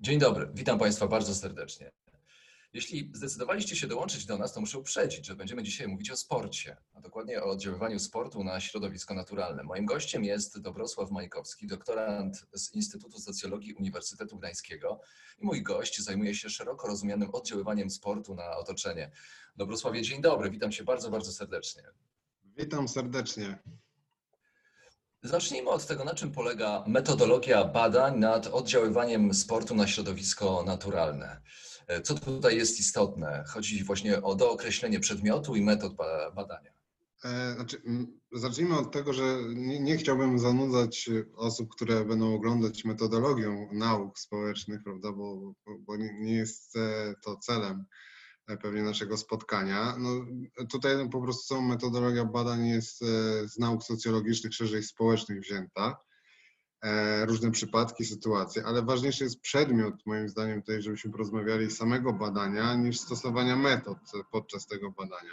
Dzień dobry, witam Państwa bardzo serdecznie. Jeśli zdecydowaliście się dołączyć do nas, to muszę uprzedzić, że będziemy dzisiaj mówić o sporcie, a dokładnie o oddziaływaniu sportu na środowisko naturalne. Moim gościem jest Dobrosław Majkowski, doktorant z Instytutu Socjologii Uniwersytetu Gdańskiego i mój gość zajmuje się szeroko rozumianym oddziaływaniem sportu na otoczenie. Dobrosławie, dzień dobry, witam Cię bardzo, bardzo serdecznie. Witam serdecznie. Zacznijmy od tego, na czym polega metodologia badań nad oddziaływaniem sportu na środowisko naturalne. Co tutaj jest istotne? Chodzi właśnie o dookreślenie przedmiotu i metod badania. E, znaczy, zacznijmy od tego, że nie, nie, chciałbym zanudzać osób, które będą oglądać metodologią nauk społecznych, prawda, bo, bo nie jest to celem e, pewnie naszego spotkania. No, tutaj po prostu są metodologia badań jest e, z nauk socjologicznych, szerzej społecznych wzięta. E, różne przypadki, sytuacje, ale ważniejszy jest przedmiot, moim zdaniem, tutaj, żebyśmy porozmawiali samego badania, niż stosowania metod podczas tego badania.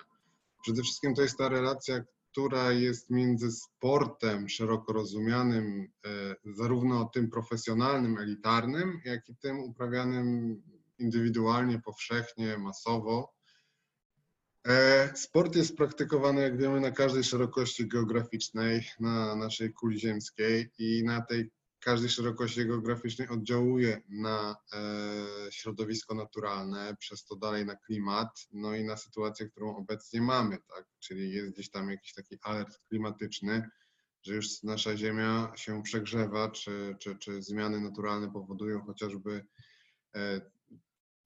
Przede wszystkim to jest ta relacja, która jest między sportem szeroko rozumianym, e, zarówno tym profesjonalnym, elitarnym, jak i tym uprawianym indywidualnie, powszechnie, masowo. E, sport jest praktykowany, jak wiemy, na każdej szerokości geograficznej na naszej kuli ziemskiej i na tej każdej szerokości geograficznej oddziałuje na e, środowisko naturalne, przez to dalej na klimat, no i na sytuację, którą obecnie mamy, tak? Czyli jest gdzieś tam jakiś taki alert klimatyczny, że już nasza Ziemia się przegrzewa, czy, czy, czy zmiany naturalne powodują chociażby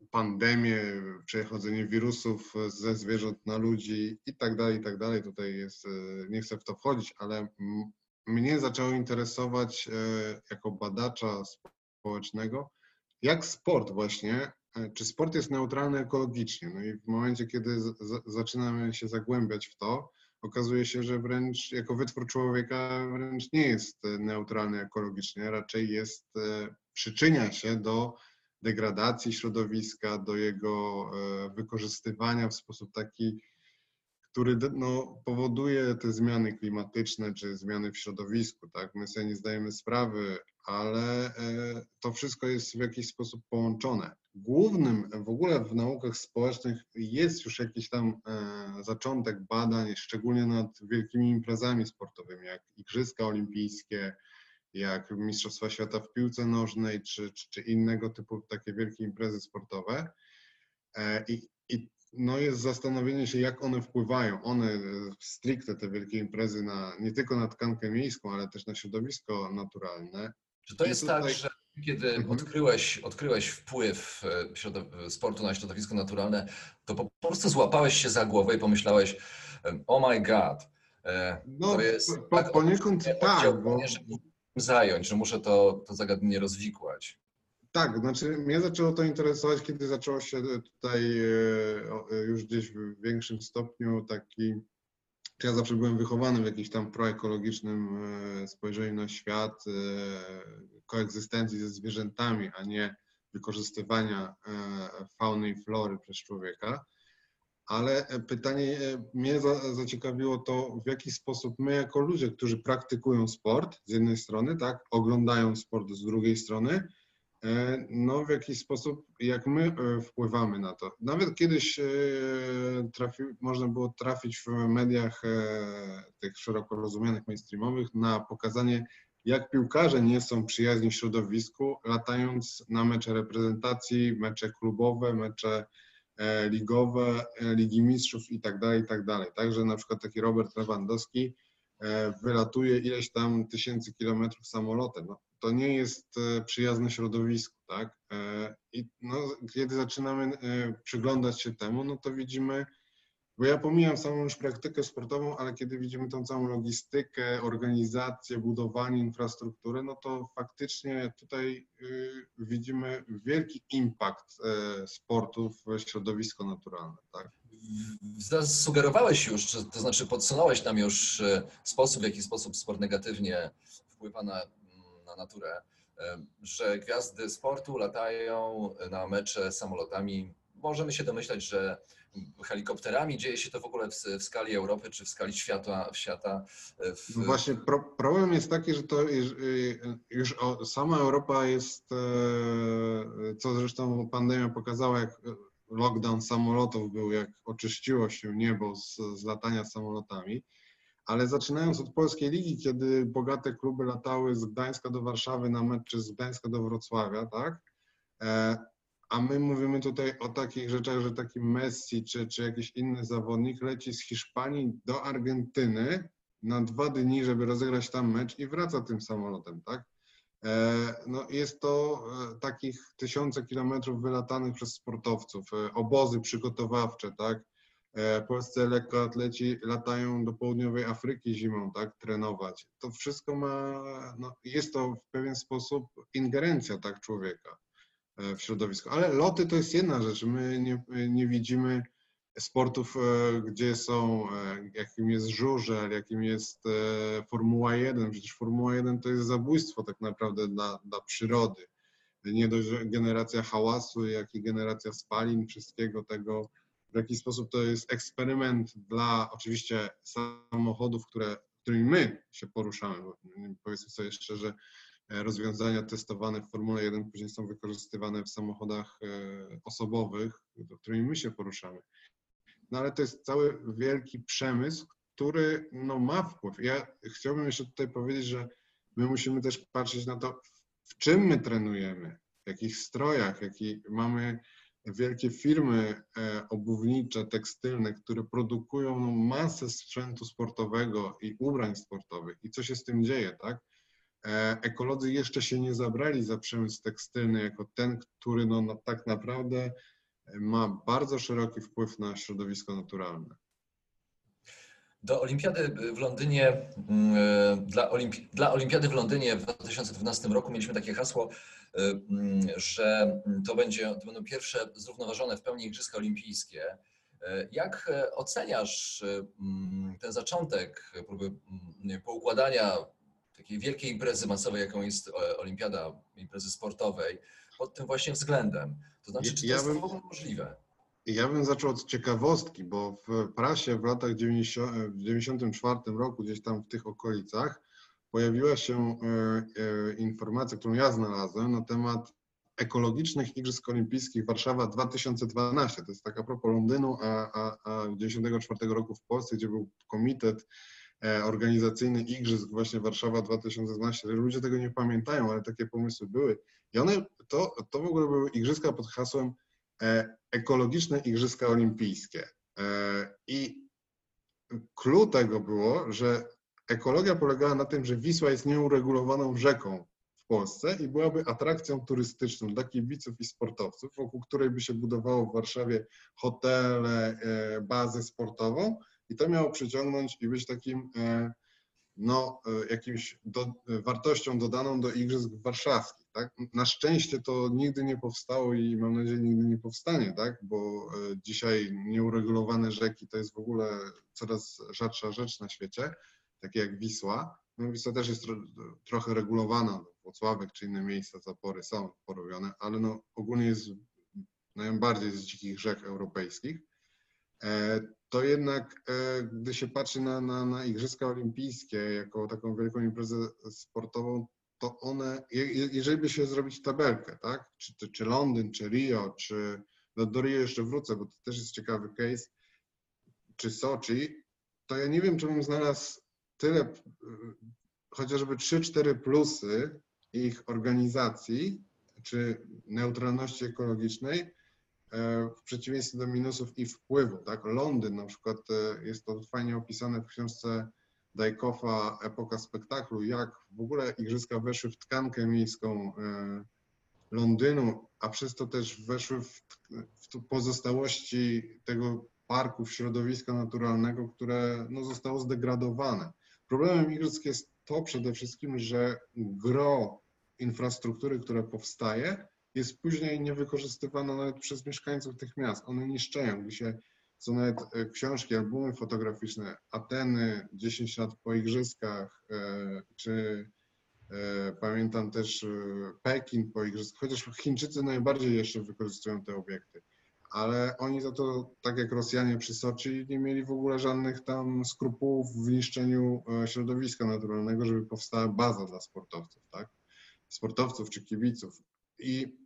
e, pandemię, przechodzenie wirusów ze zwierząt na ludzi i tak dalej, i tak dalej. Tutaj jest, e, nie chcę w to wchodzić, ale mnie zaczęło interesować e, jako badacza społecznego, jak sport właśnie, e, czy sport jest neutralny ekologicznie. No i w momencie, kiedy zaczynamy się zagłębiać w to, okazuje się, że wręcz jako wytwór człowieka wręcz nie jest neutralny ekologicznie, raczej jest, przyczynia się do degradacji środowiska, do jego e, wykorzystywania w sposób taki, który no, powoduje te zmiany klimatyczne czy zmiany w środowisku. Tak? My sobie nie zdajemy sprawy, ale e, to wszystko jest w jakiś sposób połączone. Głównym w ogóle w naukach społecznych jest już jakiś tam e, zaczątek badań, szczególnie nad wielkimi imprezami sportowymi, jak Igrzyska Olimpijskie, jak Mistrzostwa Świata w piłce nożnej, czy, czy, czy innego typu takie wielkie imprezy sportowe. E, I, i no jest zastanowienie się, jak one wpływają, one e, stricte te wielkie imprezy na nie tylko na tkankę miejską, ale też na środowisko naturalne. Czy to jest tak, tutaj... tak, że kiedy mhm. odkryłeś, odkryłeś wpływ e, sportu na środowisko naturalne, to po prostu złapałeś się za głowę i pomyślałeś, oh my god, no, to jest po, tak, poniekąd tak, bo zająć, że muszę to, to zagadnienie rozwikłać. Tak, znaczy mnie zaczęło to interesować, kiedy zaczęło się tutaj e, e, już gdzieś w większym stopniu taki, ja zawsze byłem wychowany w jakimś tam proekologicznym e, spojrzeniu na świat, koegzystencji ze zwierzętami, a nie wykorzystywania fauny i flory przez człowieka ale e, pytanie e, mnie zaciekawiło to, w jaki sposób my jako ludzie, którzy praktykują sport z jednej strony, tak, oglądają sport z drugiej strony, e, no w jaki sposób, jak my wpływamy na to. Nawet kiedyś trafi, można było trafić w mediach tych szeroko rozumianych mainstreamowych na pokazanie, jak piłkarze nie są przyjaźni środowisku, latając na mecze reprezentacji, mecze klubowe, mecze ligowe, e, Ligi Mistrzów i tak dalej, i tak dalej. Także na przykład taki Robert Lewandowski e, wylatuje ileś tam tysięcy kilometrów samolotem. No, to nie jest przyjazne środowisku, tak? I no, kiedy zaczynamy przyglądać się temu, no to widzimy Bo ja pomijam samą już praktykę sportową, ale kiedy widzimy tą całą logistykę, organizację, budowanie infrastruktury, no to faktycznie tutaj y, widzimy wielki impact y, sportu w środowisko naturalne. Tak? Zasugerowałeś już, to znaczy podsunąłeś nam już e, sposób, w jaki sposób sport negatywnie wpływa na, na naturę, że gwiazdy sportu latają na mecze samolotami. Możemy się domyślać, że helikopterami dzieje się to w ogóle w, w skali Europy czy w skali świata. świata e, w, No właśnie pro, problem jest taki, że to już, y, już o, sama Europa jest, e, co zresztą pandemia pokazała, jak lockdown samolotów był, jak oczyściło się niebo z, z latania samolotami. Ale zaczynając od polskiej ligi, kiedy bogate kluby latały z Gdańska do Warszawy na mecz, czy z Gdańska do Wrocławia, tak? A my mówimy tutaj o takich rzeczach, że taki Messi czy, czy jakiś inny zawodnik leci z Hiszpanii do Argentyny na dwa dni, żeby rozegrać tam mecz i wraca tym samolotem, tak? E, No jest to e, takich tysiące kilometrów wylatanych przez sportowców, e, obozy przygotowawcze, tak? Polscy lekkoatleci latają do południowej Afryki zimą, tak, trenować. To wszystko ma, no, jest to w pewien sposób ingerencja, tak, człowieka w środowisko. Ale loty to jest jedna rzecz. My nie, nie widzimy sportów, e, gdzie są, e, jakim jest żużel, jakim jest e, Formuła 1. Przecież Formuła 1 to jest zabójstwo tak naprawdę dla, dla przyrody. Nie dość, generacja hałasu, jak i generacja spalin, wszystkiego tego, w jaki sposób to jest eksperyment dla oczywiście samochodów, które, którymi my się poruszamy. Powiedzmy sobie szczerze, e, rozwiązania testowane w Formule 1 później są wykorzystywane w samochodach e, osobowych, którymi my się poruszamy. No ale to jest cały wielki przemysł, który no, ma wpływ. Ja chciałbym jeszcze tutaj powiedzieć, że my musimy też patrzeć na to, w czym my trenujemy, w jakich strojach, jaki mamy wielkie firmy e, obuwnicze, tekstylne, które produkują no, masę sprzętu sportowego i ubrań sportowych. I co się z tym dzieje, tak? E, Ekolodzy jeszcze się nie zabrali za przemysł tekstylny jako ten, który no, no, tak naprawdę ma bardzo szeroki wpływ na środowisko naturalne. Do Olimpiady w Londynie, mm, dla, Olimpi dla Olimpiady w Londynie w 2012 roku mieliśmy takie hasło, mm, że to, będzie, to będą pierwsze zrównoważone w pełni Igrzyska Olimpijskie. Jak e, oceniasz mm, ten zaczątek próby mm, poukładania takiej wielkiej imprezy masowej, jaką jest e, Olimpiada, imprezy sportowej, pod tym właśnie względem? To znaczy, czy to Ja jest bym- w ogóle możliwe? Ja bym zaczął od ciekawostki, bo w prasie w latach 90, w 94 roku, gdzieś tam w tych okolicach, pojawiła się e, e, informacja, którą ja znalazłem na temat ekologicznych Igrzysk Olimpijskich Warszawa 2012. To jest tak a propos Londynu, a, a, a 94 roku w Polsce, gdzie był komitet e, organizacyjny Igrzysk właśnie Warszawa 2012. Ludzie tego nie pamiętają, ale takie pomysły były. I one, to, to w ogóle były igrzyska pod hasłem e, ekologiczne Igrzyska Olimpijskie. E, I clue tego było, że ekologia polegała na tym, że Wisła jest nieuregulowaną rzeką w Polsce i byłaby atrakcją turystyczną dla kibiców i sportowców, wokół której by się budowało w Warszawie hotele, e, bazę sportową i to miało przyciągnąć i być takim e, no, e, jakimś do, wartością dodaną do Igrzysk Warszawskich. Tak? Na szczęście to nigdy nie powstało i mam nadzieję nigdy nie powstanie, tak? bo e, dzisiaj nieuregulowane rzeki to jest w ogóle coraz rzadsza rzecz na świecie, takie jak Wisła. No, Wisła też jest tro, trochę regulowana, Włocławek czy inne miejsca, zapory są porobione, ale no, ogólnie jest najbardziej z dzikich rzek europejskich. E, to jednak, e, gdy się patrzy na, na, na Igrzyska Olimpijskie jako taką wielką imprezę sportową, to one, je- je- jeżeli by się zrobić tabelkę, tak? Czy, czy, Londyn, czy Rio, czy no do Rio jeszcze wrócę, bo to też jest ciekawy case, czy Soczi, to ja nie wiem, czy bym znalazł tyle, y, chociażby 3-4 plusy ich organizacji, czy neutralności ekologicznej, e, w przeciwieństwie do minusów i wpływu. Tak? Londyn na przykład e, jest to fajnie opisane w książce Dajkoffa Epoka spektaklu, jak w ogóle igrzyska weszły w tkankę miejską e, Londynu, a przez to też weszły w, w pozostałości tego parków środowiska naturalnego, które no, zostało zdegradowane. Problemem igrzysk jest to przede wszystkim, że gro infrastruktury, która powstaje, jest później niewykorzystywana nawet przez mieszkańców tych miast. One niszczeją, gdy się są nawet e, książki, albumy fotograficzne, Ateny, 10 lat po igrzyskach, e, czy e, pamiętam też Pekin po igrzyskach, chociaż Chińczycy najbardziej jeszcze wykorzystują te obiekty, ale oni za to, tak jak Rosjanie przy Soczi, nie mieli w ogóle żadnych tam skrupułów w niszczeniu środowiska naturalnego, żeby powstała baza dla sportowców, tak? Sportowców czy kibiców. I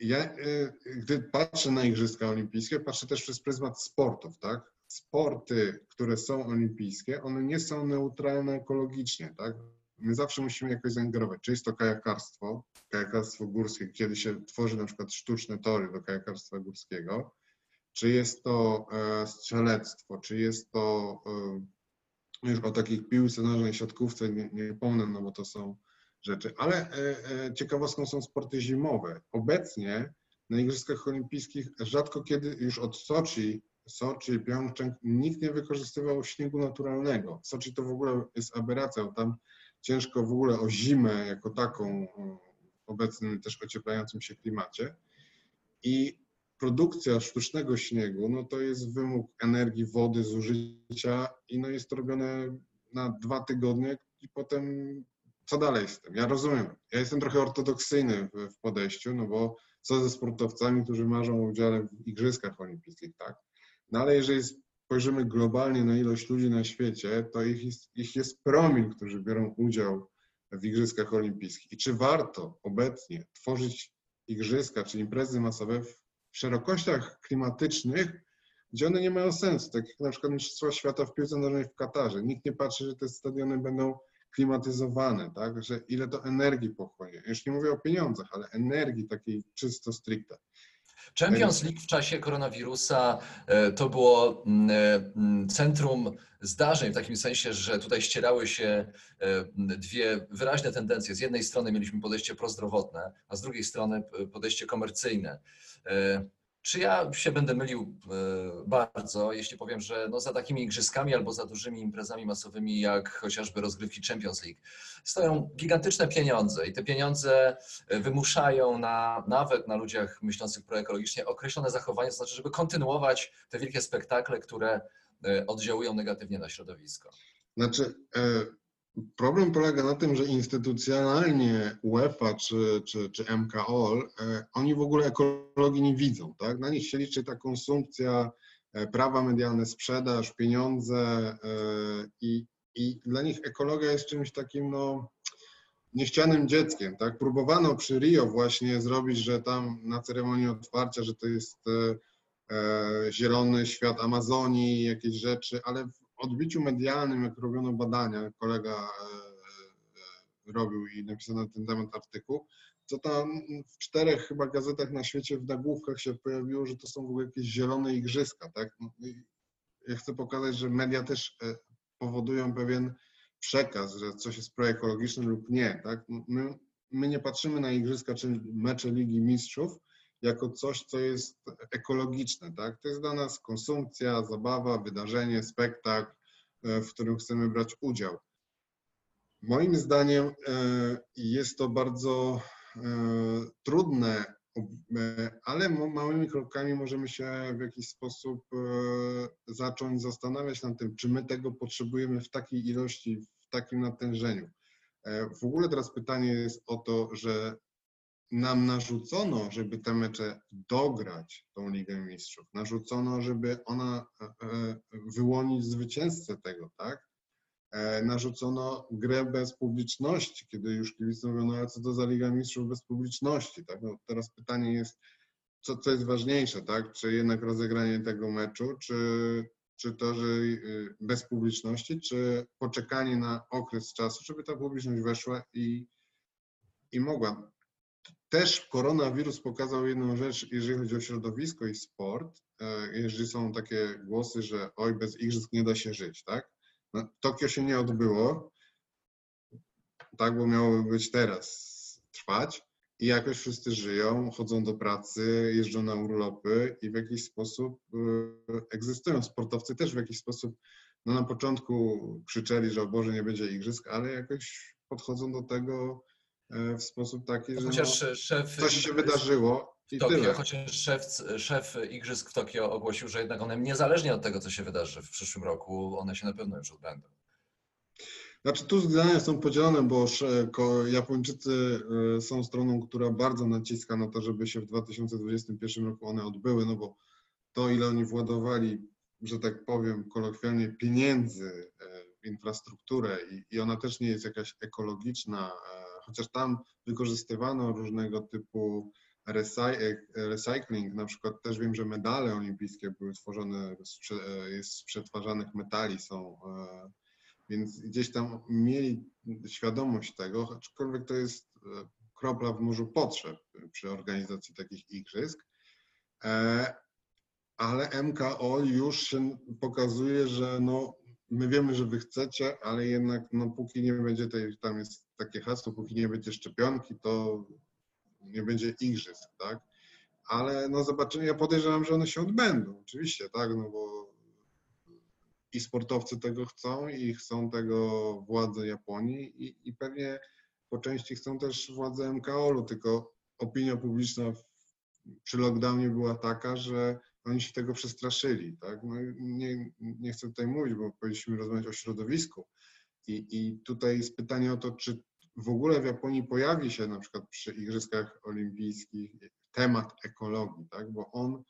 ja, y, gdy patrzę na Igrzyska Olimpijskie, patrzę też przez pryzmat sportów, tak? Sporty, które są olimpijskie, one nie są neutralne ekologicznie, tak? My zawsze musimy jakoś zaingerować. Czy jest to kajakarstwo, kajakarstwo górskie, kiedy się tworzy na przykład sztuczne tory do kajakarstwa górskiego, czy jest to e, strzelectwo, czy jest to e, już o takich piłce nożnej, siatkówce nie, nie pomnę, no bo to są rzeczy. Ale e, e, ciekawostką są sporty zimowe. Obecnie na Igrzyskach Olimpijskich rzadko kiedy już od Soczi, Soczi, Pjongczeng nikt nie wykorzystywał śniegu naturalnego. Soczi to w ogóle jest aberracja, tam ciężko w ogóle o zimę jako taką w obecnym też ocieplającym się klimacie. I produkcja sztucznego śniegu, no to jest wymóg energii, wody, zużycia i no jest to robione na dwa tygodnie i potem co dalej z tym? Ja rozumiem, ja jestem trochę ortodoksyjny w, w podejściu, no bo co ze sportowcami, którzy marzą o udziale w igrzyskach olimpijskich, tak? No ale jeżeli spojrzymy globalnie na ilość ludzi na świecie, to ich jest, ich jest promil, którzy biorą udział w igrzyskach olimpijskich. I czy warto obecnie tworzyć igrzyska czy imprezy masowe w szerokościach klimatycznych, gdzie one nie mają sensu, tak jak na przykład Mistrzostwa Świata w piłce nożnej w Katarze. Nikt nie patrzy, że te stadiony będą klimatyzowane, tak, że ile to energii pochłonie. Już nie mówię o pieniądzach, ale energii takiej czysto stricte. Champions League w czasie koronawirusa e, to było mm, e, mm, centrum zdarzeń w takim sensie, że tutaj ścierały się e, dwie wyraźne tendencje. Z jednej strony mieliśmy podejście prozdrowotne, a z drugiej strony podejście komercyjne. Czy ja się będę mylił e, bardzo, jeśli powiem, że no za takimi igrzyskami albo za dużymi imprezami masowymi, jak chociażby rozgrywki Champions League, stoją gigantyczne pieniądze i te pieniądze e, wymuszają na, nawet na ludziach myślących proekologicznie określone zachowania, to znaczy, żeby kontynuować te wielkie spektakle, które e, oddziałują negatywnie na środowisko. Znaczy, Problem polega na tym, że instytucjonalnie UEFA czy, czy, czy MKOL, e, oni w ogóle ekologii nie widzą. Tak? Na nich się liczy ta konsumpcja, e, prawa medialne, sprzedaż, pieniądze e, i, i dla nich ekologia jest czymś takim no, niechcianym dzieckiem. Tak? Próbowano przy Rio właśnie zrobić, że tam na ceremonii otwarcia, że to jest zielony świat Amazonii, jakieś rzeczy, ale odbiciu medialnym, jak robiono badania, kolega e, e, robił i napisano na ten temat artykuł, to tam w czterech chyba gazetach na świecie w nagłówkach się pojawiło, że to są w ogóle jakieś zielone igrzyska, tak? No ja chcę pokazać, że media też e, powodują pewien przekaz, że coś jest proekologiczne lub nie, tak? My, my nie patrzymy na igrzyska czy mecze Ligi Mistrzów, jako coś, co jest ekologiczne. Tak? To jest dla nas konsumpcja, zabawa, wydarzenie, spektakl, e, w którym chcemy brać udział. Moim zdaniem e, jest to bardzo e, trudne, ale małymi krokami możemy się w jakiś sposób zacząć zastanawiać nad tym, czy my tego potrzebujemy w takiej ilości, w takim natężeniu. W ogóle teraz pytanie jest o to, że nam narzucono, żeby te mecze dograć tą Ligę Mistrzów. Narzucono, żeby ona e, e, wyłonić zwycięzcę tego, tak? E, narzucono grę bez publiczności, kiedy już kibice mówią, no ale co to za Liga Mistrzów bez publiczności, tak? No teraz pytanie jest, co, co jest ważniejsze, tak? Czy jednak rozegranie tego meczu, czy, czy to, że y, bez publiczności, czy poczekanie na okres czasu, żeby ta publiczność weszła i, i mogła też koronawirus pokazał jedną rzecz, jeżeli chodzi o środowisko i sport. E, jeżeli są takie głosy, że oj, bez igrzysk nie da się żyć, tak? No, Tokio się nie odbyło, tak, bo miało być teraz trwać, i jakoś wszyscy żyją, chodzą do pracy, jeżdżą na urlopy i w jakiś sposób y, egzystują. Sportowcy też w jakiś sposób, no na początku krzyczeli, że o Boże nie będzie igrzysk, ale jakoś podchodzą do tego e, w sposób taki, że Chociaż no, szef coś się wydarzyło i Tokio, tyle. chociaż szef, szef Igrzysk w Tokio ogłosił, że jednak one niezależnie od tego, co się wydarzy w przyszłym roku, one się na pewno już odbędą. Znaczy tu zdania są podzielone, bo Japończycy y, są stroną, która bardzo naciska na to, żeby się w 2021 roku one odbyły, no bo to ile oni władowali, że tak powiem kolokwialnie, pieniędzy e, w infrastrukturę i, i ona też nie jest jakaś ekologiczna, e, chociaż tam wykorzystywano różnego typu recy- recycling, na przykład też wiem, że medale olimpijskie były tworzone, e, z przetwarzanych metali są e, więc gdzieś tam mieli świadomość tego, aczkolwiek to jest e, kropla w morzu potrzeb przy organizacji takich igrzysk. E, Ale MKO już się pokazuje, że no, my wiemy, że wy chcecie, ale jednak no, póki nie będzie tej, tam jest takie hasło, póki nie będzie szczepionki, to nie będzie igrzysk, tak? Ale no zobaczymy, ja podejrzewam, że one się odbędą, oczywiście, tak, no bo i sportowcy tego chcą i chcą tego władze Japonii i, i pewnie po części chcą też władze MKOL-u, tylko opinia publiczna przy lockdownie była taka, że oni się tego przestraszyli. Tak? No, nie, nie chcę tutaj mówić, bo powinniśmy rozmawiać o środowisku. I, I tutaj jest pytanie o to, czy w ogóle w Japonii pojawi się na przykład przy Igrzyskach Olimpijskich temat ekologii, tak? bo on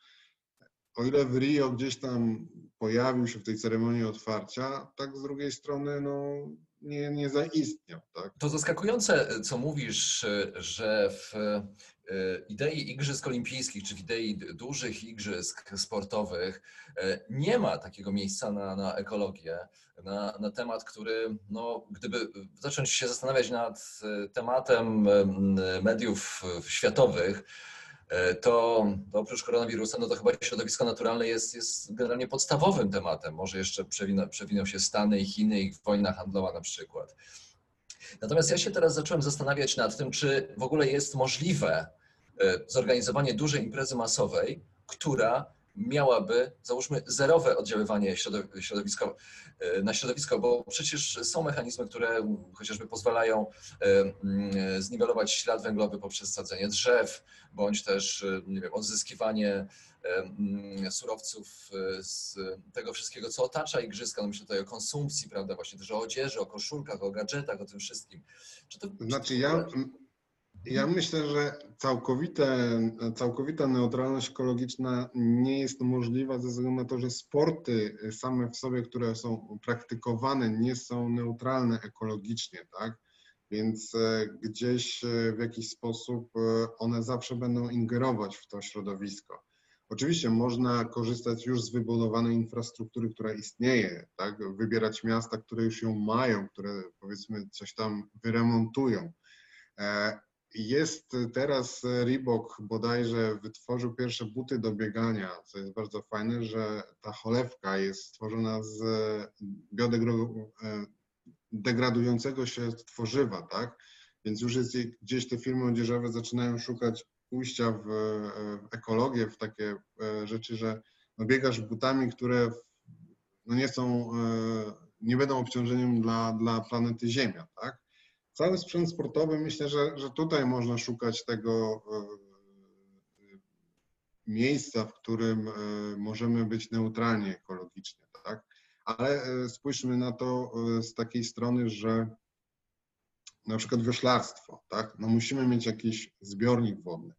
o ile w Rio gdzieś tam pojawił się w tej ceremonii otwarcia, tak z drugiej strony no, nie, nie zaistniał. Tak? To zaskakujące, co mówisz, że w e, idei Igrzysk Olimpijskich, czy w idei dużych igrzysk sportowych e, nie ma takiego miejsca na, na ekologię, na, na temat, który, no, gdyby zacząć się zastanawiać nad e, tematem mediów światowych, to, to oprócz koronawirusa, no to chyba środowisko naturalne jest, jest generalnie podstawowym tematem. Może jeszcze przewinął, przewinął się Stany i Chiny i wojna handlowa na przykład. Natomiast ja się teraz zacząłem zastanawiać nad tym, czy w ogóle jest możliwe zorganizowanie dużej imprezy masowej, która miałaby, załóżmy, zerowe oddziaływanie środowisko, na środowisko, bo przecież są mechanizmy, które chociażby pozwalają zniwelować ślad węglowy poprzez sadzenie drzew, bądź też nie wiem, odzyskiwanie surowców z tego wszystkiego, co otacza igrzyska. No myślę tutaj o konsumpcji, prawda, właśnie też o odzieży, o koszulkach, o gadżetach, o tym wszystkim. Czy to, znaczy ja, ja myślę, że całkowite, całkowita neutralność ekologiczna nie jest możliwa ze względu na to, że sporty same w sobie, które są praktykowane, nie są neutralne ekologicznie, tak? Więc gdzieś w jakiś sposób one zawsze będą ingerować w to środowisko. Oczywiście można korzystać już z wybudowanej infrastruktury, która istnieje, tak? wybierać miasta, które już ją mają, które powiedzmy coś tam wyremontują. Jest teraz Reebok bodajże wytworzył pierwsze buty do biegania, co jest bardzo fajne, że ta cholewka jest stworzona z biodegradującego się tworzywa, tak? Więc już jest gdzieś te firmy odzieżowe zaczynają szukać pójścia w, w ekologię, w takie rzeczy, że no biegasz butami, które no nie są, nie będą obciążeniem dla, dla planety Ziemia, tak? Cały sprzęt sportowy, myślę, że, że tutaj można szukać tego miejsca, w którym możemy być neutralni ekologicznie, tak? Ale spójrzmy na to z takiej strony, że na przykład wyszlarstwo, tak? No musimy mieć jakiś zbiornik wodny.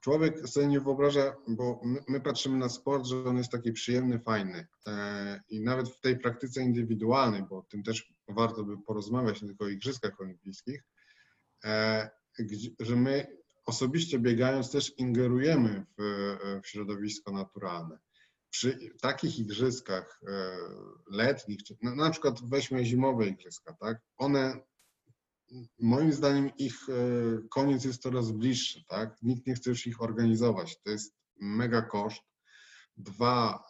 Człowiek sobie nie wyobraża, bo my, my, patrzymy na sport, że on jest taki przyjemny, fajny. E, I nawet w tej praktyce indywidualnej, bo o tym też warto by porozmawiać, nie tylko o Igrzyskach Olimpijskich, e, że my osobiście biegając też ingerujemy w, w środowisko naturalne. Przy takich igrzyskach e, letnich, czy, no, na przykład weźmy zimowe igrzyska, tak? One moim zdaniem ich koniec jest coraz bliższy, tak? Nikt nie chce już ich organizować. To jest mega koszt. Dwa,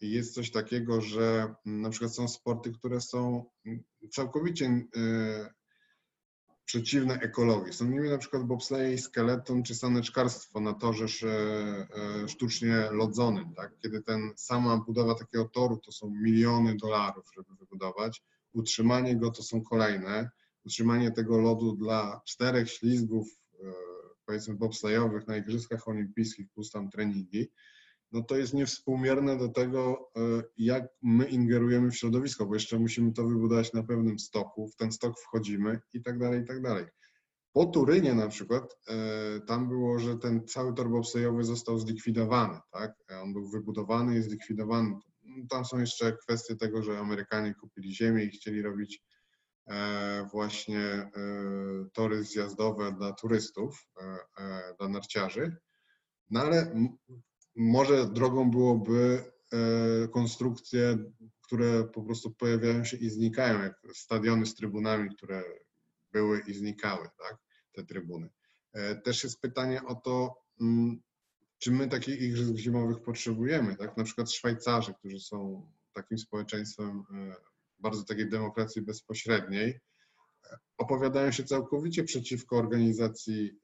jest coś takiego, że na przykład są sporty, które są całkowicie przeciwne ekologii. Są nimi na przykład bobsleje skeleton czy saneczkarstwo na torze e, sztucznie lodzonym. Tak? Kiedy ten sama budowa takiego toru to są miliony dolarów, żeby wybudować. Utrzymanie go to są kolejne. Utrzymanie tego lodu dla czterech ślizgów, e, powiedzmy bobslejowych na Igrzyskach Olimpijskich plus tam treningi, no to jest niewspółmierne do tego, e, jak my ingerujemy w środowisko, bo jeszcze musimy to wybudować na pewnym stoku, w ten stok wchodzimy i tak dalej, i tak dalej. Po Turynie na przykład, e, tam było, że ten cały tor bobslejowy został zlikwidowany, tak? On był wybudowany i zlikwidowany. Tam są jeszcze kwestie tego, że Amerykanie kupili ziemię i chcieli robić e, właśnie e, tory zjazdowe dla turystów, e, e, dla narciarzy. No ale może drogą byłoby e, konstrukcje, które po prostu pojawiają się i znikają, jak stadiony z trybunami, które były i znikały, tak, te trybuny. E, Też jest pytanie o to, mm, czy my takich igrzysk zimowych potrzebujemy, tak? Na przykład Szwajcarzy, którzy są takim społeczeństwem e, bardzo takiej demokracji bezpośredniej, opowiadają się całkowicie przeciwko organizacji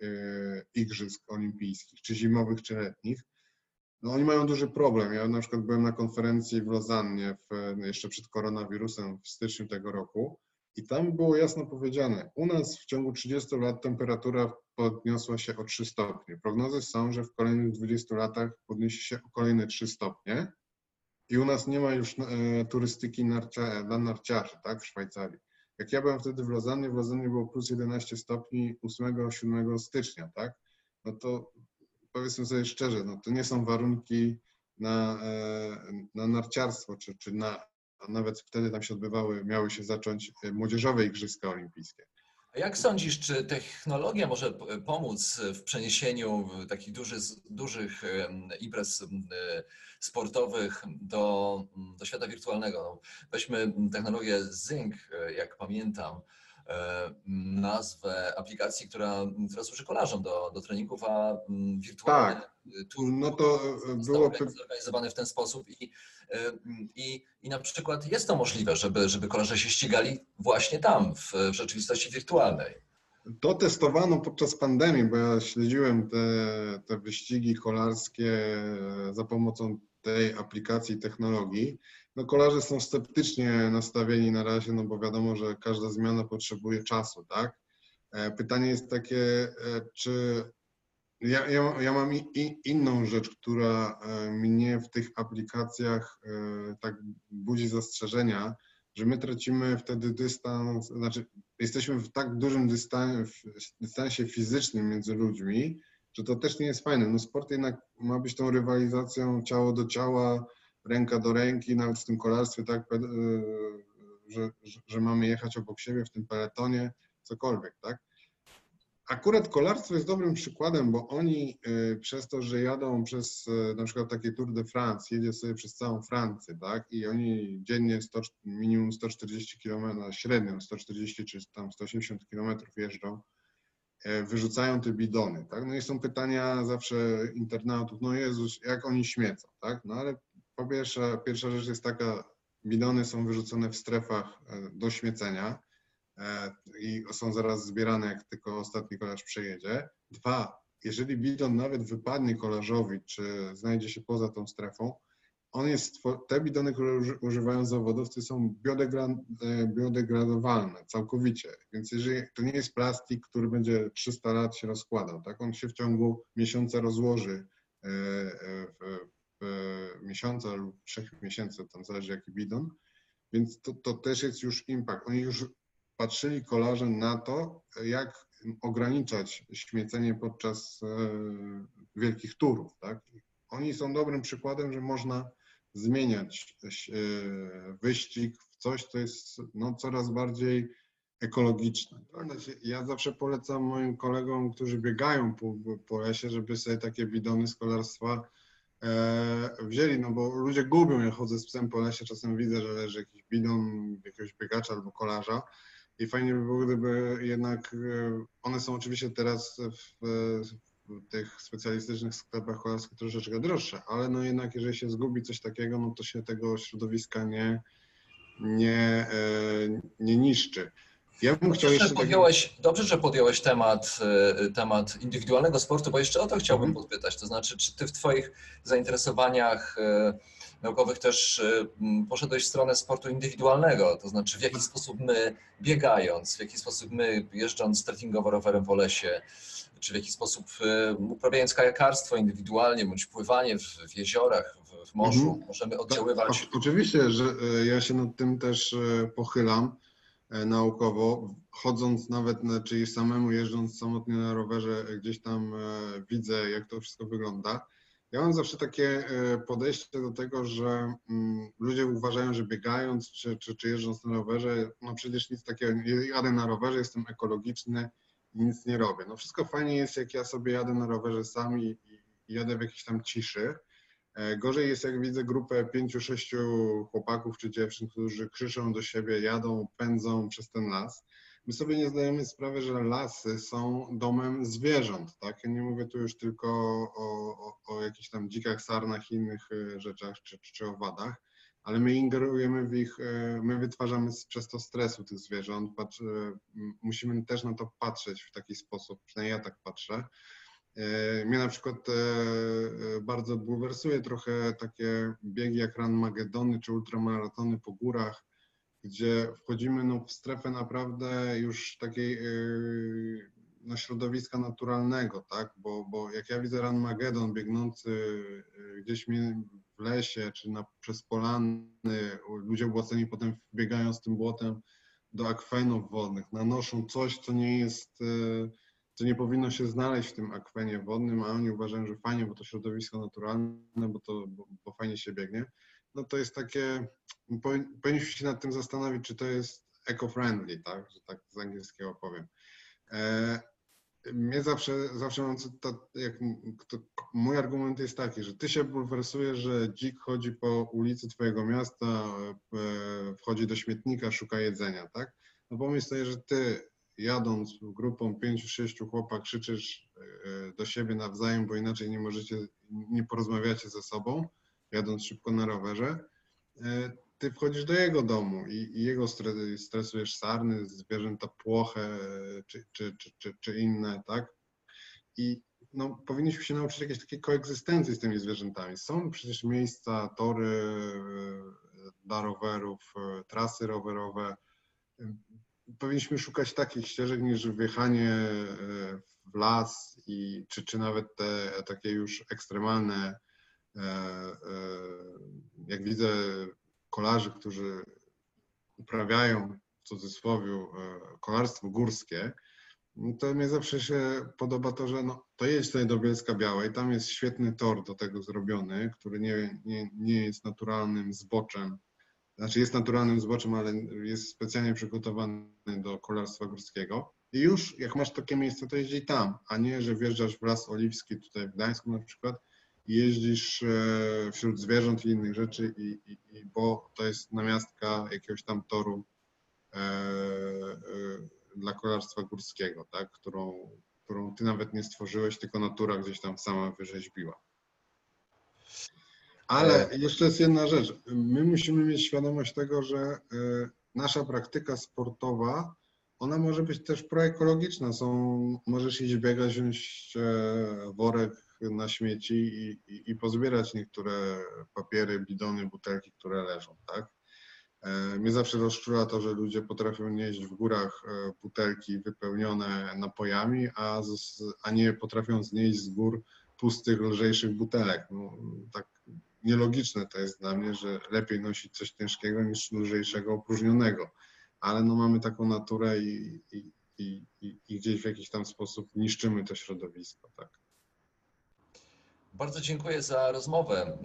igrzysk olimpijskich, czy zimowych, czy letnich, no oni mają duży problem. Ja na przykład byłem na konferencji w Lozannie w, jeszcze przed koronawirusem w styczniu tego roku i tam było jasno powiedziane, u nas w ciągu 30 lat temperatura podniosła się o 3 stopnie. Prognozy są, że w kolejnych 20 latach podniesie się o kolejne 3 stopnie i u nas nie ma już e, turystyki narcia, dla narciarzy tak, w Szwajcarii. Jak ja byłem wtedy w Lozannie, w Lozannie było plus 11 stopni 8-7 stycznia, tak? No to powiedzmy sobie szczerze, no to nie są warunki na, e, na narciarstwo, czy, czy na, nawet wtedy tam się odbywały, miały się zacząć e, młodzieżowe Igrzyska Olimpijskie. A jak sądzisz, czy technologia może pomóc w przeniesieniu takich dużych, dużych imprez e, sportowych do, do świata wirtualnego? No, Weźmy technologię Zync, jak pamiętam, nazwę aplikacji, która, która służy kolarzom do, do treningów, a mm, wirtualny tur No to e, było, organiz- zorganizowany w ten sposób i, e, i, i na przykład jest to możliwe, żeby, żeby kolarze się ścigali właśnie tam, w, w rzeczywistości wirtualnej. To testowano podczas pandemii, bo ja śledziłem te, te wyścigi kolarskie za pomocą tej aplikacji technologii. No kolarze są sceptycznie nastawieni na razie, no bo wiadomo, że każda zmiana potrzebuje czasu, tak? E, Pytanie jest takie, e, czy ja, ja, ja mam i, inną rzecz, która e, mnie w tych aplikacjach tak budzi zastrzeżenia, że my tracimy wtedy dystans, znaczy jesteśmy w tak dużym dystan- w dystansie fizycznym między ludźmi, że to też nie jest fajne. No sport jednak ma być tą rywalizacją ciało do ciała, ręka do ręki, nawet w tym kolarstwie, tak, że, że, że mamy jechać obok siebie w tym peletonie, cokolwiek, tak. Akurat kolarstwo jest dobrym przykładem, bo oni y, przez to, że jadą przez y, na przykład takie Tour de France, jedzie sobie przez całą Francję, tak? I oni dziennie 100, minimum 140 km, na średnią 140 czy tam 180 km jeżdżą, e, wyrzucają te bidony, tak? No i są pytania zawsze internautów, no Jezus, jak oni śmiecą, tak? No ale po pierwsze, pierwsza rzecz jest taka, bidony są wyrzucone w strefach e, do śmiecenia, e, i są zaraz zbierane, jak tylko ostatni kolarz przejedzie. Dwa, jeżeli bidon nawet wypadnie kolarzowi, czy znajdzie się poza tą strefą, on jest, te bidony, które uży- używają zawodowcy są e, biodegradowalne całkowicie, więc jeżeli to nie jest plastik, który będzie 300 lat się rozkładał, tak, on się w ciągu miesiąca rozłoży w miesiąca lub trzech miesięcy, tam zależy jaki bidon, więc to, to też jest już impact. Oni już patrzyli kolarze na to, jak ograniczać śmiecenie podczas e, wielkich turów. Tak? Oni są dobrym przykładem, że można zmieniać e, wyścig w coś, co jest no, coraz bardziej ekologiczne. Ja zawsze polecam moim kolegom, którzy biegają po, po lesie, żeby sobie takie bidony z kolarstwa e, wzięli, no bo ludzie gubią, ja chodzę z psem po lesie, czasem widzę, że leży jakiś bidon jakiegoś biegacza albo kolarza i fajnie by było, gdyby jednak, e, one są oczywiście teraz w, w tych specjalistycznych sklepach kolarskich troszeczkę droższe, ale no jednak jeżeli się zgubi coś takiego, no to się tego środowiska nie, nie, e, nie niszczy. Ja bym chciał Dobrze, jeszcze że podjąłeś, dobrze, że podjąłeś temat, e, temat indywidualnego sportu, bo jeszcze o to chciałbym Mhm. podpytać. To znaczy, czy ty w Twoich zainteresowaniach e, naukowych też e, poszedłeś w stronę sportu indywidualnego? To znaczy, w jaki sposób my biegając, w jaki sposób my jeżdżąc trekkingowo rowerem po lesie, czy w jaki sposób uprawiając kajakarstwo indywidualnie, bądź pływanie w, w jeziorach, w, w morzu, Mhm. możemy oddziaływać Tak, o- Oczywiście, że ja się nad tym też pochylam naukowo. Chodząc nawet, na- czyli samemu jeżdżąc samotnie na rowerze, e, gdzieś tam e, widzę, jak to wszystko wygląda. Ja mam zawsze takie e, podejście do tego, że mm, ludzie uważają, że biegając czy, czy, czy jeżdżąc na rowerze, no przecież nic takiego, jadę na rowerze, jestem ekologiczny i nic nie robię. No wszystko fajnie jest, jak ja sobie jadę na rowerze sam i, i jadę w jakiejś tam ciszy. E, Gorzej jest, jak widzę grupę pięciu, sześciu chłopaków czy dziewczyn, którzy krzyczą do siebie, jadą, pędzą przez ten las. My sobie nie zdajemy sprawy, że lasy są domem zwierząt, tak? Ja nie mówię tu już tylko o, o, o jakichś tam dzikach sarnach i innych e, rzeczach czy, czy owadach, ale my ingerujemy w ich, e, my wytwarzamy przez to stresu tych zwierząt. Patrz, musimy też na to patrzeć w taki sposób, przynajmniej ja tak patrzę. E, Mnie na przykład e, e, bardzo bulwersuje trochę takie biegi jak Run Magedony czy ultramaratony po górach, gdzie wchodzimy no, w strefę naprawdę już takiej no, środowiska naturalnego, tak? Bo, bo jak ja widzę Run Magedon biegnący gdzieś w lesie czy na, przez polany, ludzie błoceni potem biegają z tym błotem do akwenów wodnych, nanoszą coś, co nie jest co nie powinno się znaleźć w tym akwenie wodnym, a oni uważają, że fajnie, bo to środowisko naturalne, bo to bo, bo fajnie się biegnie, no to jest takie, powi- powinniśmy się nad tym zastanowić, czy to jest eco-friendly, tak, że tak z angielskiego powiem. E, mnie zawsze, zawsze mam, to, jak, to, mój argument jest taki, że ty się bulwersujesz, że dzik chodzi po ulicy twojego miasta, e, wchodzi do śmietnika, szuka jedzenia, tak? No pomyśl sobie, że ty jadąc grupą pięciu, sześciu chłopak krzyczysz e, do siebie nawzajem, bo inaczej nie możecie, nie porozmawiacie ze sobą, jadąc szybko na rowerze, e, ty wchodzisz do jego domu i, i jego stre- stresujesz sarny, zwierzęta płoche e, czy, czy, czy, czy, czy inne, tak? I no, powinniśmy się nauczyć jakiejś takiej koegzystencji z tymi zwierzętami. Są przecież miejsca, tory e, dla rowerów, e, trasy rowerowe. Powinniśmy szukać takich ścieżek niż wjechanie e, w las i czy, czy nawet te takie już ekstremalne, e, e, jak widzę kolarzy, którzy uprawiają w cudzysłowie kolarstwo górskie, no to mnie zawsze się podoba to, że no, to jedź tutaj do Bielska Białej, tam jest świetny tor do tego zrobiony, który nie, nie, nie jest naturalnym zboczem, znaczy jest naturalnym zboczem, ale jest specjalnie przygotowany do kolarstwa górskiego. I już jak masz takie miejsce, to jeździ tam, a nie, że wjeżdżasz w Las Oliwski tutaj w Gdańsku na przykład jeździsz e, wśród zwierząt i innych rzeczy, i, i, i bo to jest namiastka jakiegoś tam toru e, e, dla kolarstwa górskiego, tak? którą, którą ty nawet nie stworzyłeś, tylko natura gdzieś tam sama wyrzeźbiła. Ale jeszcze jest jedna rzecz. My musimy mieć świadomość tego, że e, nasza praktyka sportowa, ona może być też proekologiczna. Są, możesz iść biegać, wziąć e, worek na śmieci i, i, i pozbierać niektóre papiery, bidony, butelki, które leżą, tak? E, Mnie zawsze rozczula to, że ludzie potrafią nieść w górach e, butelki wypełnione napojami, a, z, a nie potrafią znieść z gór pustych, lżejszych butelek. No, tak nielogiczne to jest dla mnie, że lepiej nosić coś ciężkiego niż lżejszego, opróżnionego. Ale no mamy taką naturę i, i, i, i gdzieś w jakiś tam sposób niszczymy to środowisko. Tak. Bardzo dziękuję za rozmowę.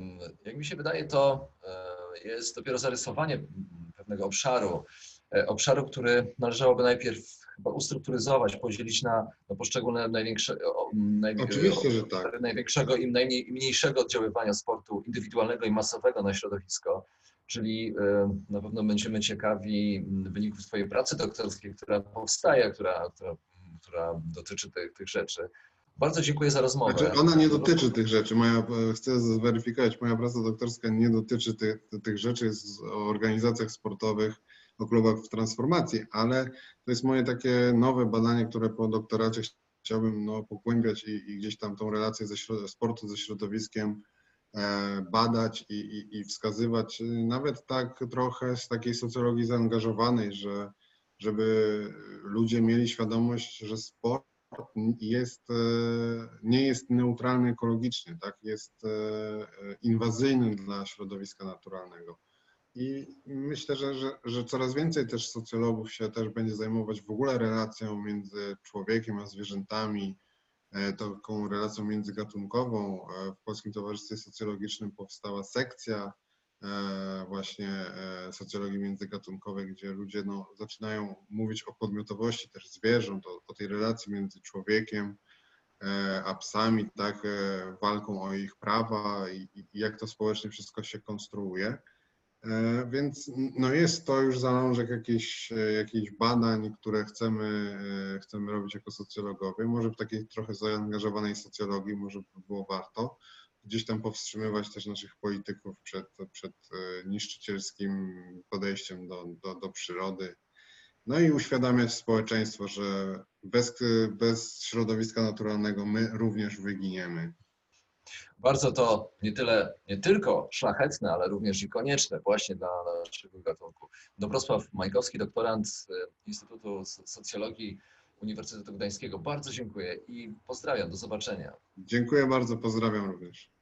Jak mi się wydaje, to e, jest dopiero zarysowanie mm, pewnego obszaru. E, Obszaru, który należałoby najpierw chyba ustrukturyzować, podzielić na, na poszczególne największe, naj, tak. największego i najmniej, mniejszego oddziaływania sportu indywidualnego i masowego na środowisko. Czyli e, na pewno będziemy ciekawi mm, wyników Twojej pracy doktorskiej, która powstaje, która, która, która dotyczy tych, tych rzeczy. Bardzo dziękuję za rozmowę. Znaczy, ona nie dotyczy tych rzeczy. Moja, chcę zweryfikować, moja praca doktorska nie dotyczy tych, tych rzeczy, jest o organizacjach sportowych, o klubach w transformacji, ale to jest moje takie nowe badanie, które po doktoracie chciałbym no, pogłębiać i, i gdzieś tam tą relację ze sportu ze środowiskiem e, badać i, i, i wskazywać, y, nawet tak trochę z takiej socjologii zaangażowanej, że żeby ludzie mieli świadomość, że sport jest, e, nie jest neutralny ekologicznie, tak? jest e, inwazyjny dla środowiska naturalnego. I myślę, że, że, że coraz więcej też socjologów się też będzie zajmować w ogóle relacją między człowiekiem a zwierzętami, e, taką relacją międzygatunkową. E, W Polskim Towarzystwie Socjologicznym powstała sekcja e, właśnie socjologii międzygatunkowej, gdzie ludzie no, zaczynają mówić o podmiotowości też zwierząt, o, o tej relacji między człowiekiem a psami, tak, walką o ich prawa i, i jak to społecznie wszystko się konstruuje. E, Więc no jest to już zalążek jakichś, e, jakichś badań, które chcemy, e, chcemy robić jako socjologowie. Może w takiej trochę zaangażowanej socjologii może by było warto gdzieś tam powstrzymywać też naszych polityków przed, przed niszczycielskim podejściem do, do, do przyrody. No i uświadamiać społeczeństwo, że bez, bez środowiska naturalnego my również wyginiemy. Bardzo to nie tyle, nie tylko szlachetne, ale również i konieczne właśnie dla naszego gatunku. Dobrosław Majkowski, doktorant e, Instytutu Socjologii Uniwersytetu Gdańskiego. Bardzo dziękuję i pozdrawiam. Do zobaczenia. Dziękuję bardzo, pozdrawiam również.